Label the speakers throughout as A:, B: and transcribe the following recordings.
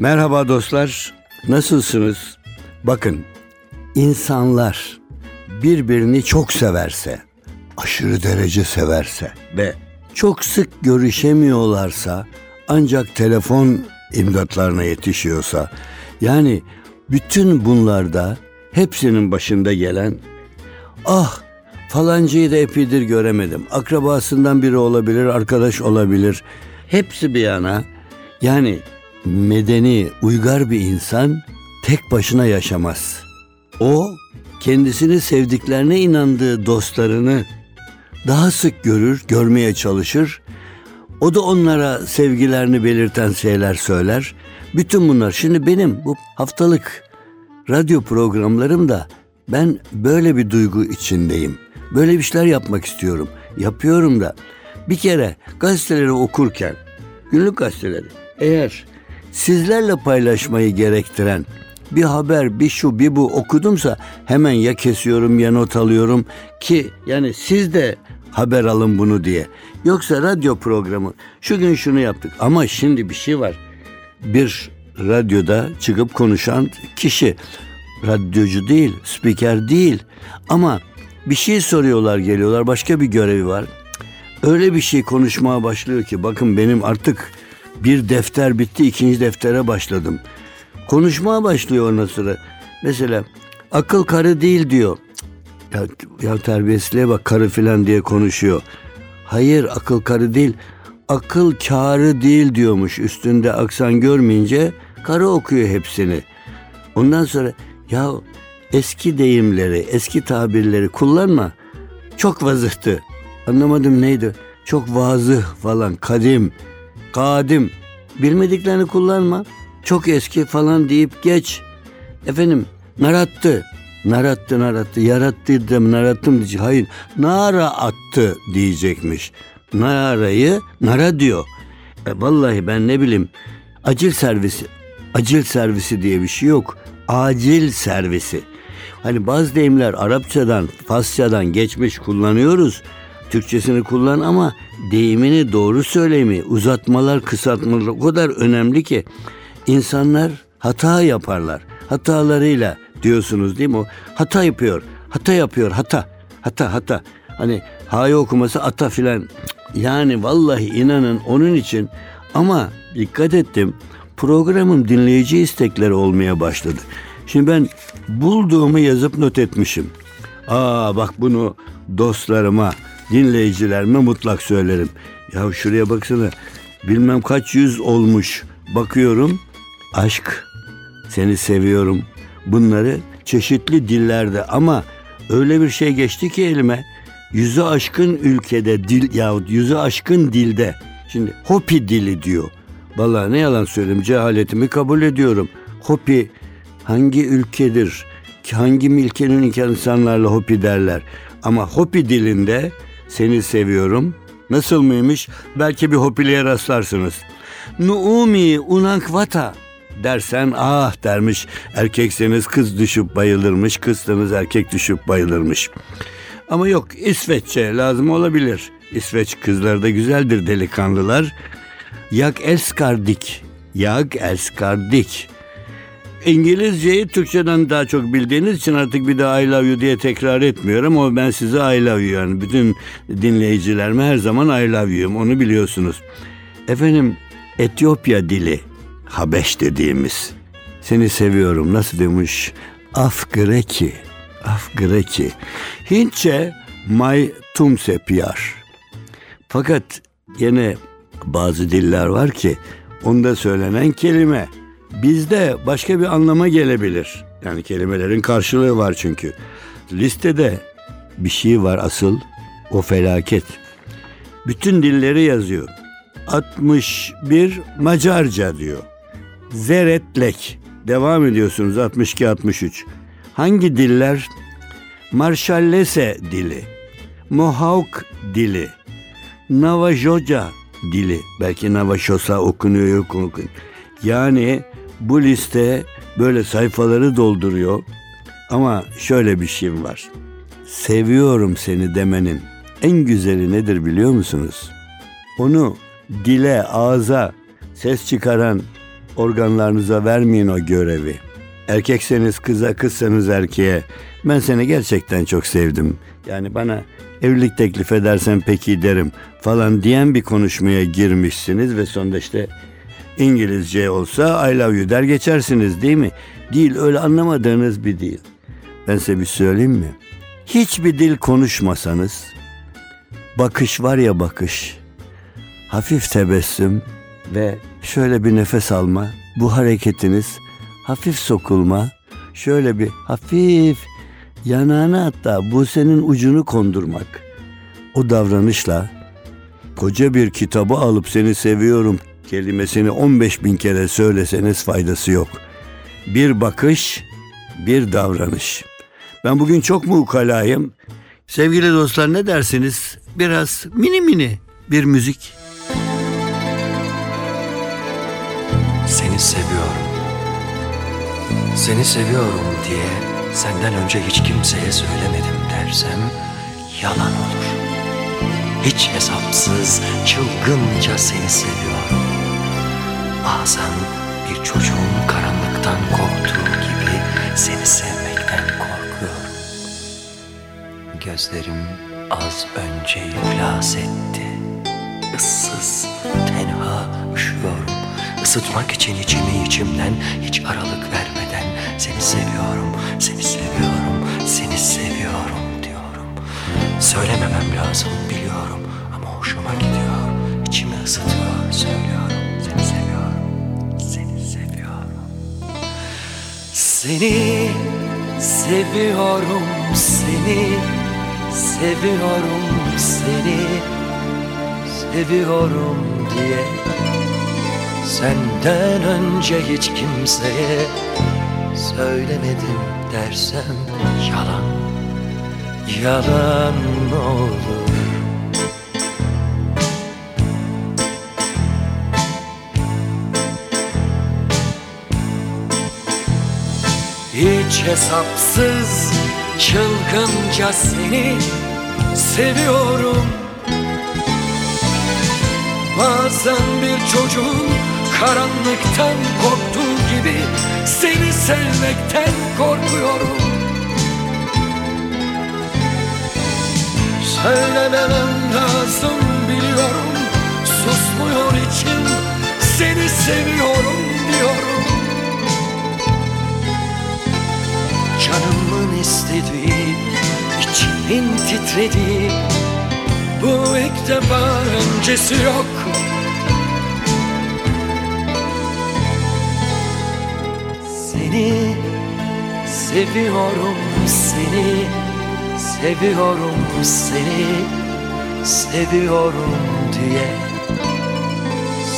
A: Merhaba dostlar, nasılsınız? Bakın, insanlar birbirini çok severse, aşırı derece severse ve çok sık görüşemiyorlarsa ancak telefon imdatlarına yetişiyorsa yani bütün bunlarda hepsinin başında gelen ah falancayı da epidir göremedim. Akrabasından biri olabilir, arkadaş olabilir. Hepsi bir yana yani medeni, uygar bir insan tek başına yaşamaz. O kendisini sevdiklerine inandığı dostlarını daha sık görür, görmeye çalışır. O da onlara sevgilerini belirten şeyler söyler. Bütün bunlar şimdi benim bu haftalık radyo programlarımda ben böyle bir duygu içindeyim. Böyle bir şeyler yapmak istiyorum. Yapıyorum da. Bir kere gazeteleri okurken, günlük gazeteleri eğer sizlerle paylaşmayı gerektiren bir haber, bir şu, bir bu okudumsa hemen ya kesiyorum ya not alıyorum ki yani siz de haber alın bunu diye. Yoksa radyo programı şu gün şunu yaptık ama şimdi bir şey var. Bir radyoda çıkıp konuşan kişi radyocu değil, spiker değil ama bir şey soruyorlar geliyorlar başka bir görevi var. Öyle bir şey konuşmaya başlıyor ki bakın benim artık bir defter bitti ikinci deftere başladım. Konuşmaya başlıyor ondan sonra. Mesela akıl karı değil diyor. Ya, ya terbiyesizliğe bak karı filan diye konuşuyor. Hayır akıl karı değil. Akıl kârı değil diyormuş. Üstünde aksan görmeyince karı okuyor hepsini. Ondan sonra ya eski deyimleri, eski tabirleri kullanma. Çok vazıhtı. Anlamadım neydi? Çok vazıh falan, kadim, kadim. Bilmediklerini kullanma. Çok eski falan deyip geç. Efendim narattı. Narattı narattı. Yarattı dem narattım diyecek. Hayır. Nara attı diyecekmiş. Narayı nara diyor. E, vallahi ben ne bileyim. Acil servisi. Acil servisi diye bir şey yok. Acil servisi. Hani bazı deyimler Arapçadan, Farsçadan geçmiş kullanıyoruz. Türkçesini kullan ama deyimini doğru söylemi, uzatmalar, kısaltmalar o kadar önemli ki insanlar hata yaparlar. Hatalarıyla diyorsunuz değil mi? O hata yapıyor, hata yapıyor, hata, hata, hata. Hani ha'yı okuması ata filan. Yani vallahi inanın onun için ama dikkat ettim programım dinleyici istekleri olmaya başladı. Şimdi ben bulduğumu yazıp not etmişim. Aa bak bunu dostlarıma, dinleyicilerime mutlak söylerim. Ya şuraya baksana bilmem kaç yüz olmuş. Bakıyorum aşk, seni seviyorum. Bunları çeşitli dillerde ama öyle bir şey geçti ki elime. Yüzü aşkın ülkede dil yahut yüzü aşkın dilde. Şimdi Hopi dili diyor. Vallahi ne yalan söyleyeyim cehaletimi kabul ediyorum. Hopi hangi ülkedir? Hangi ülkenin insanlarla Hopi derler? Ama Hopi dilinde seni seviyorum. Nasıl mıymış? Belki bir Hopili'ye rastlarsınız. Nuumi unankvata dersen ah dermiş. Erkekseniz kız düşüp bayılırmış, kızsanız erkek düşüp bayılırmış. Ama yok İsveççe lazım olabilir. İsveç kızları da güzeldir delikanlılar. Yak elskardik. Yak elskardik. İngilizceyi Türkçeden daha çok bildiğiniz için artık bir daha I love you diye tekrar etmiyorum. Ama ben size I love you yani. Bütün dinleyicilerime her zaman I love you'um onu biliyorsunuz. Efendim Etiyopya dili Habeş dediğimiz. Seni seviyorum. Nasıl demiş? Af Greki Af Greki. Hintçe May Tumse Piyar fakat yine bazı diller var ki onda söylenen kelime bizde başka bir anlama gelebilir. Yani kelimelerin karşılığı var çünkü. Listede bir şey var asıl o felaket. Bütün dilleri yazıyor. 61 Macarca diyor. Zeretlek. Devam ediyorsunuz 62 63. Hangi diller? Marshallese dili. Mohawk dili. Navajoca dili. Belki Navaşosa okunuyor okunuyor. Yani bu liste böyle sayfaları dolduruyor. Ama şöyle bir şey var. Seviyorum seni demenin en güzeli nedir biliyor musunuz? Onu dile, ağza ses çıkaran organlarınıza vermeyin o görevi. Erkekseniz kıza, kızsanız erkeğe. Ben seni gerçekten çok sevdim. Yani bana evlilik teklif edersen peki derim falan diyen bir konuşmaya girmişsiniz ve sonunda işte İngilizce olsa I love you der geçersiniz değil mi? Değil öyle anlamadığınız bir dil. Ben size bir söyleyeyim mi? Hiçbir dil konuşmasanız bakış var ya bakış. Hafif tebessüm ve şöyle bir nefes alma. Bu hareketiniz hafif sokulma. Şöyle bir hafif yanağına hatta bu senin ucunu kondurmak. O davranışla koca bir kitabı alıp seni seviyorum kelimesini 15 bin kere söyleseniz faydası yok. Bir bakış, bir davranış. Ben bugün çok mu ukalayım? Sevgili dostlar ne dersiniz? Biraz mini mini bir müzik.
B: Seni seviyorum. Seni seviyorum diye senden önce hiç kimseye söylemedim dersem yalan olur. Hiç hesapsız, çılgınca seni seviyorum. Bazen bir çocuğun karanlıktan korktuğu gibi seni sevmekten korkuyorum. Gözlerim az önce iflas etti. Issız, tenha üşüyorum. Isıtmak için içimi içimden hiç aralık vermeden seni seviyorum, seni seviyorum, seni seviyorum diyorum. Söylememem lazım biliyorum ama hoşuma gidiyor. İçimi ısıtıyor, söylüyorum. Seni seviyorum, seni seviyorum, seni seviyorum diye Senden önce hiç kimseye söylemedim dersem yalan, yalan olur. Hiç hesapsız çılgınca seni seviyorum. Bazen bir çocuğun karanlıktan korktuğu gibi Seni sevmekten korkuyorum. Söylememem lazım biliyorum. Susmuyor içim Seni seviyorum diyorum Canımın istediği içimin titrediği Bu ilk defa öncesi yok. Seni seviyorum seni Seviyorum seni Seviyorum diye.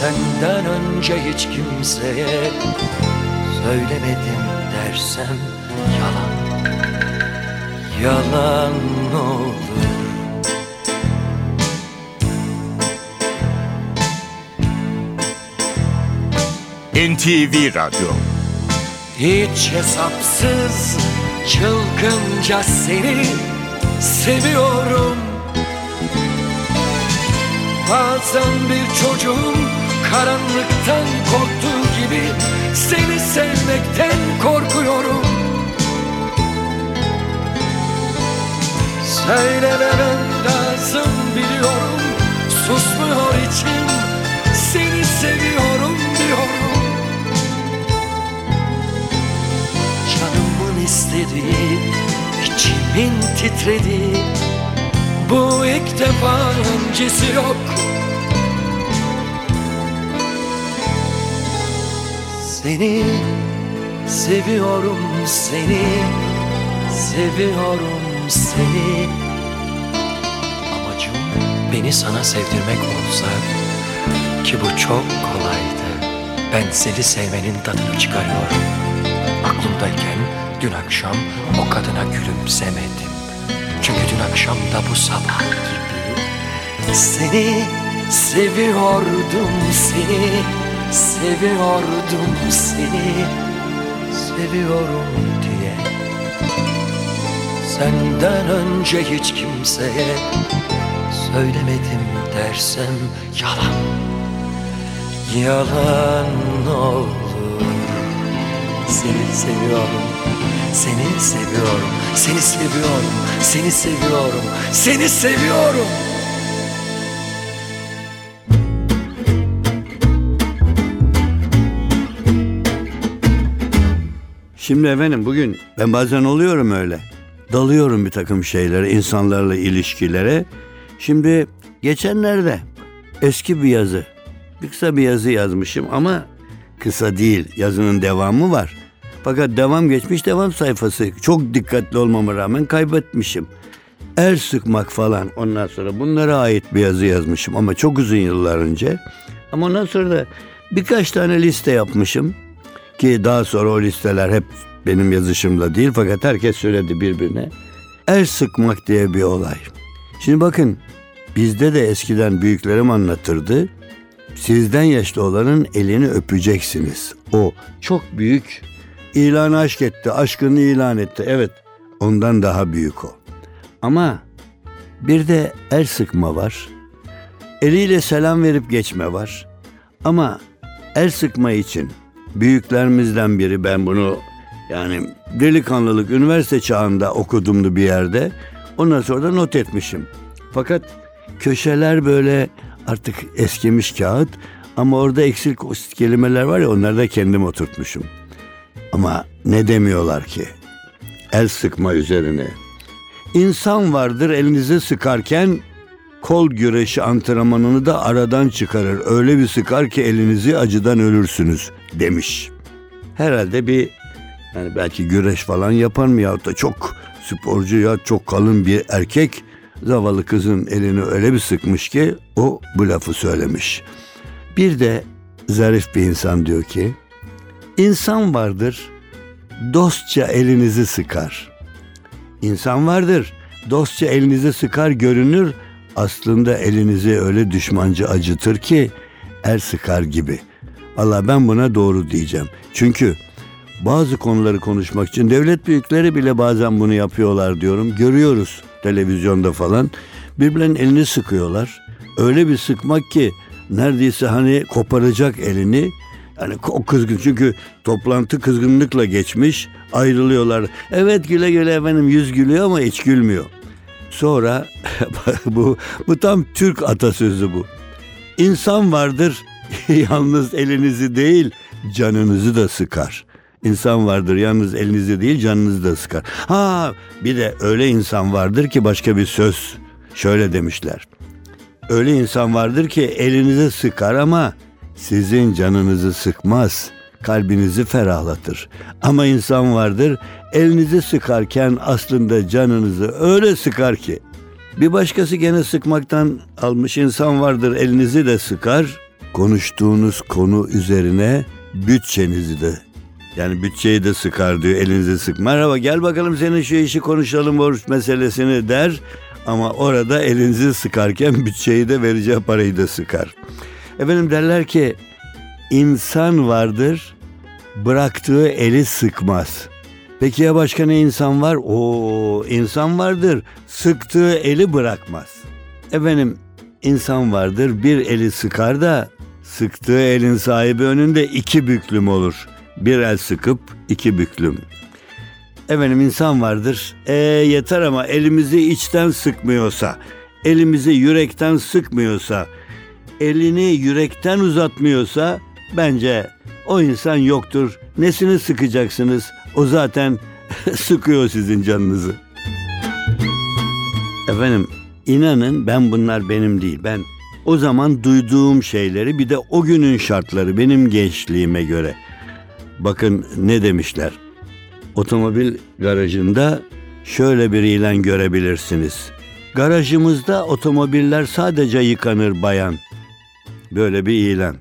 B: Senden önce hiç kimseye Söylemedim dersem Yalan olur.
C: NTV Radyo.
B: Hiç hesapsız çılgınca seni seviyorum. Bazen bir çocuğun karanlıktan korktuğu gibi Seni sevmekten korkuyorum Söylememem lazım biliyorum. Susmuyor içim. Seni seviyorum diyorum. Canımın istediği içimin titrediği. Bu ilk defa öncesi yok. Seni seviyorum seni Seviyorum seni. Amacım beni sana sevdirmek olsa Ki bu çok kolaydı. Ben seni sevmenin tadını çıkarıyorum. Aklımdayken dün akşam o kadına gülümsemedim. Çünkü dün akşam da bu sabah gibi Seni seviyordum seni Seviyordum seni Seviyorum diye Senden önce hiç kimseye Söylemedim dersem yalan yalan olur Seni seviyorum, seni seviyorum, seni seviyorum, seni seviyorum, seni seviyorum.
A: Şimdi efendim bugün ben bazen oluyorum öyle. Dalıyorum bir takım şeylere, insanlarla ilişkilere. Şimdi geçenlerde eski bir yazı, bir kısa bir yazı yazmışım ama kısa değil, yazının devamı var. Fakat devam geçmiş devam sayfası. Çok dikkatli olmama rağmen kaybetmişim. El sıkmak falan ondan sonra bunlara ait bir yazı yazmışım ama çok uzun yıllar önce. Ama ondan sonra da birkaç tane liste yapmışım. Ki daha sonra o listeler hep benim yazışımla değil fakat herkes söyledi birbirine. El sıkmak diye bir olay. Şimdi bakın bizde de eskiden büyüklerim anlatırdı. Sizden yaşlı olanın elini öpeceksiniz. O çok büyük ilan aşk etti, aşkını ilan etti. Evet ondan daha büyük o. Ama bir de el sıkma var. Eliyle selam verip geçme var. Ama el sıkma için büyüklerimizden biri ben bunu yani delikanlılık üniversite çağında okudumdu bir yerde. Ondan sonra da not etmişim. Fakat köşeler böyle artık eskimiş kağıt ama orada eksik kelimeler var ya onları da kendim oturtmuşum. Ama ne demiyorlar ki? El sıkma üzerine. İnsan vardır elinizi sıkarken kol güreşi antrenmanını da aradan çıkarır. Öyle bir sıkar ki elinizi acıdan ölürsünüz demiş. Herhalde bir yani belki güreş falan yapar mı ya da çok sporcu ya çok kalın bir erkek zavallı kızın elini öyle bir sıkmış ki o bu lafı söylemiş. Bir de zarif bir insan diyor ki insan vardır dostça elinizi sıkar. İnsan vardır dostça elinizi sıkar görünür aslında elinizi öyle düşmanca acıtır ki el sıkar gibi. Allah ben buna doğru diyeceğim. Çünkü bazı konuları konuşmak için devlet büyükleri bile bazen bunu yapıyorlar diyorum. Görüyoruz televizyonda falan. Birbirlerinin elini sıkıyorlar. Öyle bir sıkmak ki neredeyse hani koparacak elini. Yani o kızgın çünkü toplantı kızgınlıkla geçmiş ayrılıyorlar. Evet güle güle efendim yüz gülüyor ama hiç gülmüyor. Sonra bu bu tam Türk atasözü bu. İnsan vardır yalnız elinizi değil canınızı da sıkar. İnsan vardır yalnız elinizi değil canınızı da sıkar. Ha bir de öyle insan vardır ki başka bir söz şöyle demişler. Öyle insan vardır ki elinizi sıkar ama sizin canınızı sıkmaz, kalbinizi ferahlatır. Ama insan vardır elinizi sıkarken aslında canınızı öyle sıkar ki bir başkası gene sıkmaktan almış insan vardır elinizi de sıkar. Konuştuğunuz konu üzerine bütçenizi de yani bütçeyi de sıkar diyor elinizi sık. Merhaba gel bakalım senin şu işi konuşalım borç meselesini der. Ama orada elinizi sıkarken bütçeyi de vereceği parayı da sıkar. Efendim derler ki insan vardır bıraktığı eli sıkmaz. Peki ya başka ne insan var? O insan vardır sıktığı eli bırakmaz. Efendim insan vardır bir eli sıkar da sıktığı elin sahibi önünde iki büklüm olur. Bir el sıkıp iki büklüm. Efendim insan vardır. E yeter ama elimizi içten sıkmıyorsa, elimizi yürekten sıkmıyorsa, elini yürekten uzatmıyorsa bence o insan yoktur. Nesini sıkacaksınız? O zaten sıkıyor sizin canınızı. Efendim inanın ben bunlar benim değil. Ben o zaman duyduğum şeyleri bir de o günün şartları benim gençliğime göre. Bakın ne demişler. Otomobil garajında şöyle bir ilan görebilirsiniz. Garajımızda otomobiller sadece yıkanır bayan. Böyle bir ilan.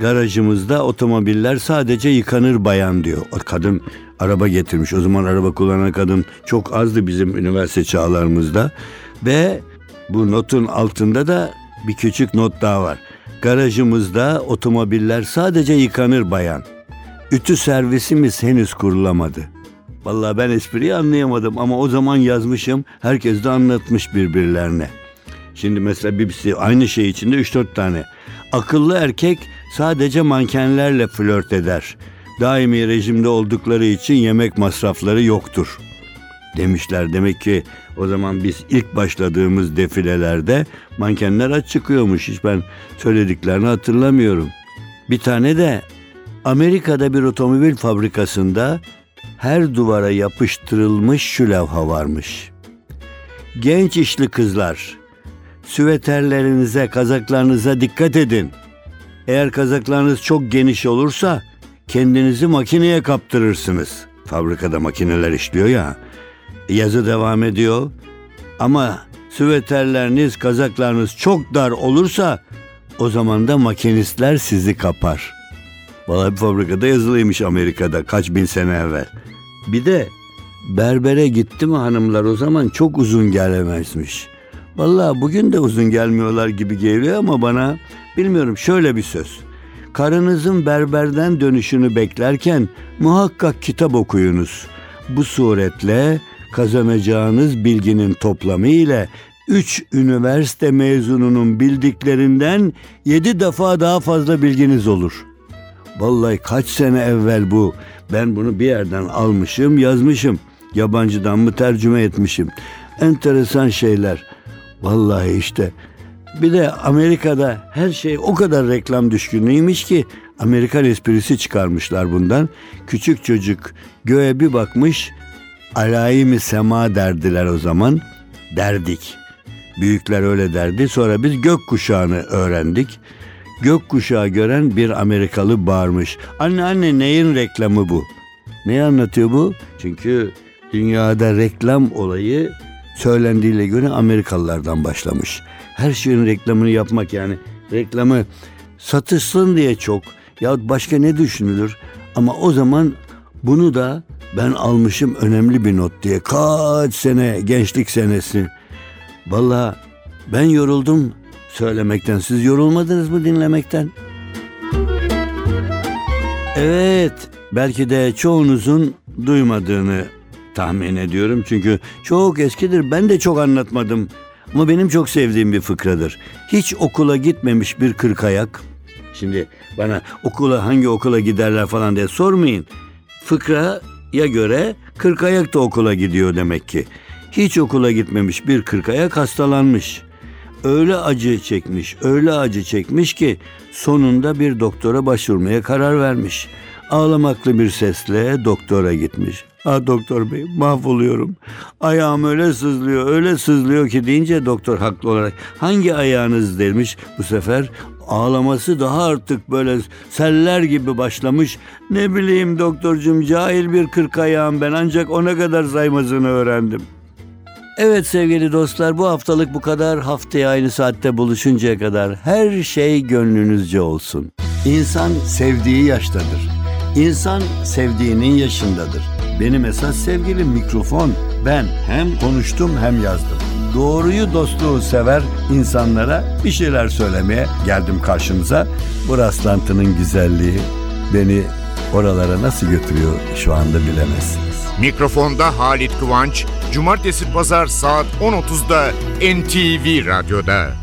A: Garajımızda otomobiller sadece yıkanır bayan diyor. O kadın araba getirmiş. O zaman araba kullanan kadın çok azdı bizim üniversite çağlarımızda. Ve bu notun altında da bir küçük not daha var. Garajımızda otomobiller sadece yıkanır bayan. Ütü servisimiz henüz kurulamadı. Vallahi ben espriyi anlayamadım ama o zaman yazmışım. Herkes de anlatmış birbirlerine. Şimdi mesela BBC aynı şey içinde 3-4 tane. Akıllı erkek sadece mankenlerle flört eder. Daimi rejimde oldukları için yemek masrafları yoktur demişler. Demek ki o zaman biz ilk başladığımız defilelerde mankenler aç çıkıyormuş. Hiç ben söylediklerini hatırlamıyorum. Bir tane de Amerika'da bir otomobil fabrikasında her duvara yapıştırılmış şu levha varmış. Genç işli kızlar, süveterlerinize, kazaklarınıza dikkat edin. Eğer kazaklarınız çok geniş olursa kendinizi makineye kaptırırsınız. Fabrikada makineler işliyor ya. Yazı devam ediyor. Ama süveterleriniz, kazaklarınız çok dar olursa o zaman da makinistler sizi kapar. Valla bir fabrikada yazılıymış Amerika'da kaç bin sene evvel. Bir de berbere gitti mi hanımlar o zaman çok uzun gelemezmiş. Vallahi bugün de uzun gelmiyorlar gibi geliyor ama bana bilmiyorum şöyle bir söz. Karınızın berberden dönüşünü beklerken muhakkak kitap okuyunuz. Bu suretle kazanacağınız bilginin toplamı ile 3 üniversite mezununun bildiklerinden 7 defa daha fazla bilginiz olur. Vallahi kaç sene evvel bu. Ben bunu bir yerden almışım, yazmışım. Yabancıdan mı tercüme etmişim. Enteresan şeyler. Vallahi işte. Bir de Amerika'da her şey o kadar reklam düşkünlüğüymüş ki Amerikan esprisi çıkarmışlar bundan. Küçük çocuk göğe bir bakmış alayimi sema derdiler o zaman. Derdik. Büyükler öyle derdi. Sonra biz gök kuşağını öğrendik. Gök kuşağı gören bir Amerikalı bağırmış. Anne anne neyin reklamı bu? Ne anlatıyor bu? Çünkü dünyada reklam olayı söylendiğine göre Amerikalılardan başlamış. Her şeyin reklamını yapmak yani reklamı satışsın diye çok ya başka ne düşünülür? Ama o zaman bunu da ben almışım önemli bir not diye kaç sene gençlik senesi. Vallahi ben yoruldum söylemekten. Siz yorulmadınız mı dinlemekten? Evet, belki de çoğunuzun duymadığını tahmin ediyorum. Çünkü çok eskidir. Ben de çok anlatmadım. Ama benim çok sevdiğim bir fıkradır. Hiç okula gitmemiş bir kırk ayak. Şimdi bana okula hangi okula giderler falan diye sormayın. Fıkraya göre kırk ayak da okula gidiyor demek ki. Hiç okula gitmemiş bir kırk ayak hastalanmış. Öyle acı çekmiş, öyle acı çekmiş ki sonunda bir doktora başvurmaya karar vermiş. Ağlamaklı bir sesle doktora gitmiş. Ah doktor bey mahvoluyorum. Ayağım öyle sızlıyor, öyle sızlıyor ki deyince doktor haklı olarak hangi ayağınız demiş. Bu sefer ağlaması daha artık böyle seller gibi başlamış. Ne bileyim doktorcum cahil bir kırk ayağım ben ancak ona kadar saymazını öğrendim. Evet sevgili dostlar bu haftalık bu kadar. Haftaya aynı saatte buluşuncaya kadar her şey gönlünüzce olsun. İnsan sevdiği yaştadır. İnsan sevdiğinin yaşındadır. Benim esas sevgilim mikrofon. Ben hem konuştum hem yazdım. Doğruyu dostluğu sever insanlara bir şeyler söylemeye geldim karşınıza. Bu rastlantının güzelliği beni oralara nasıl götürüyor şu anda bilemezsiniz.
C: Mikrofonda Halit Kıvanç, Cumartesi Pazar saat 10.30'da NTV Radyo'da.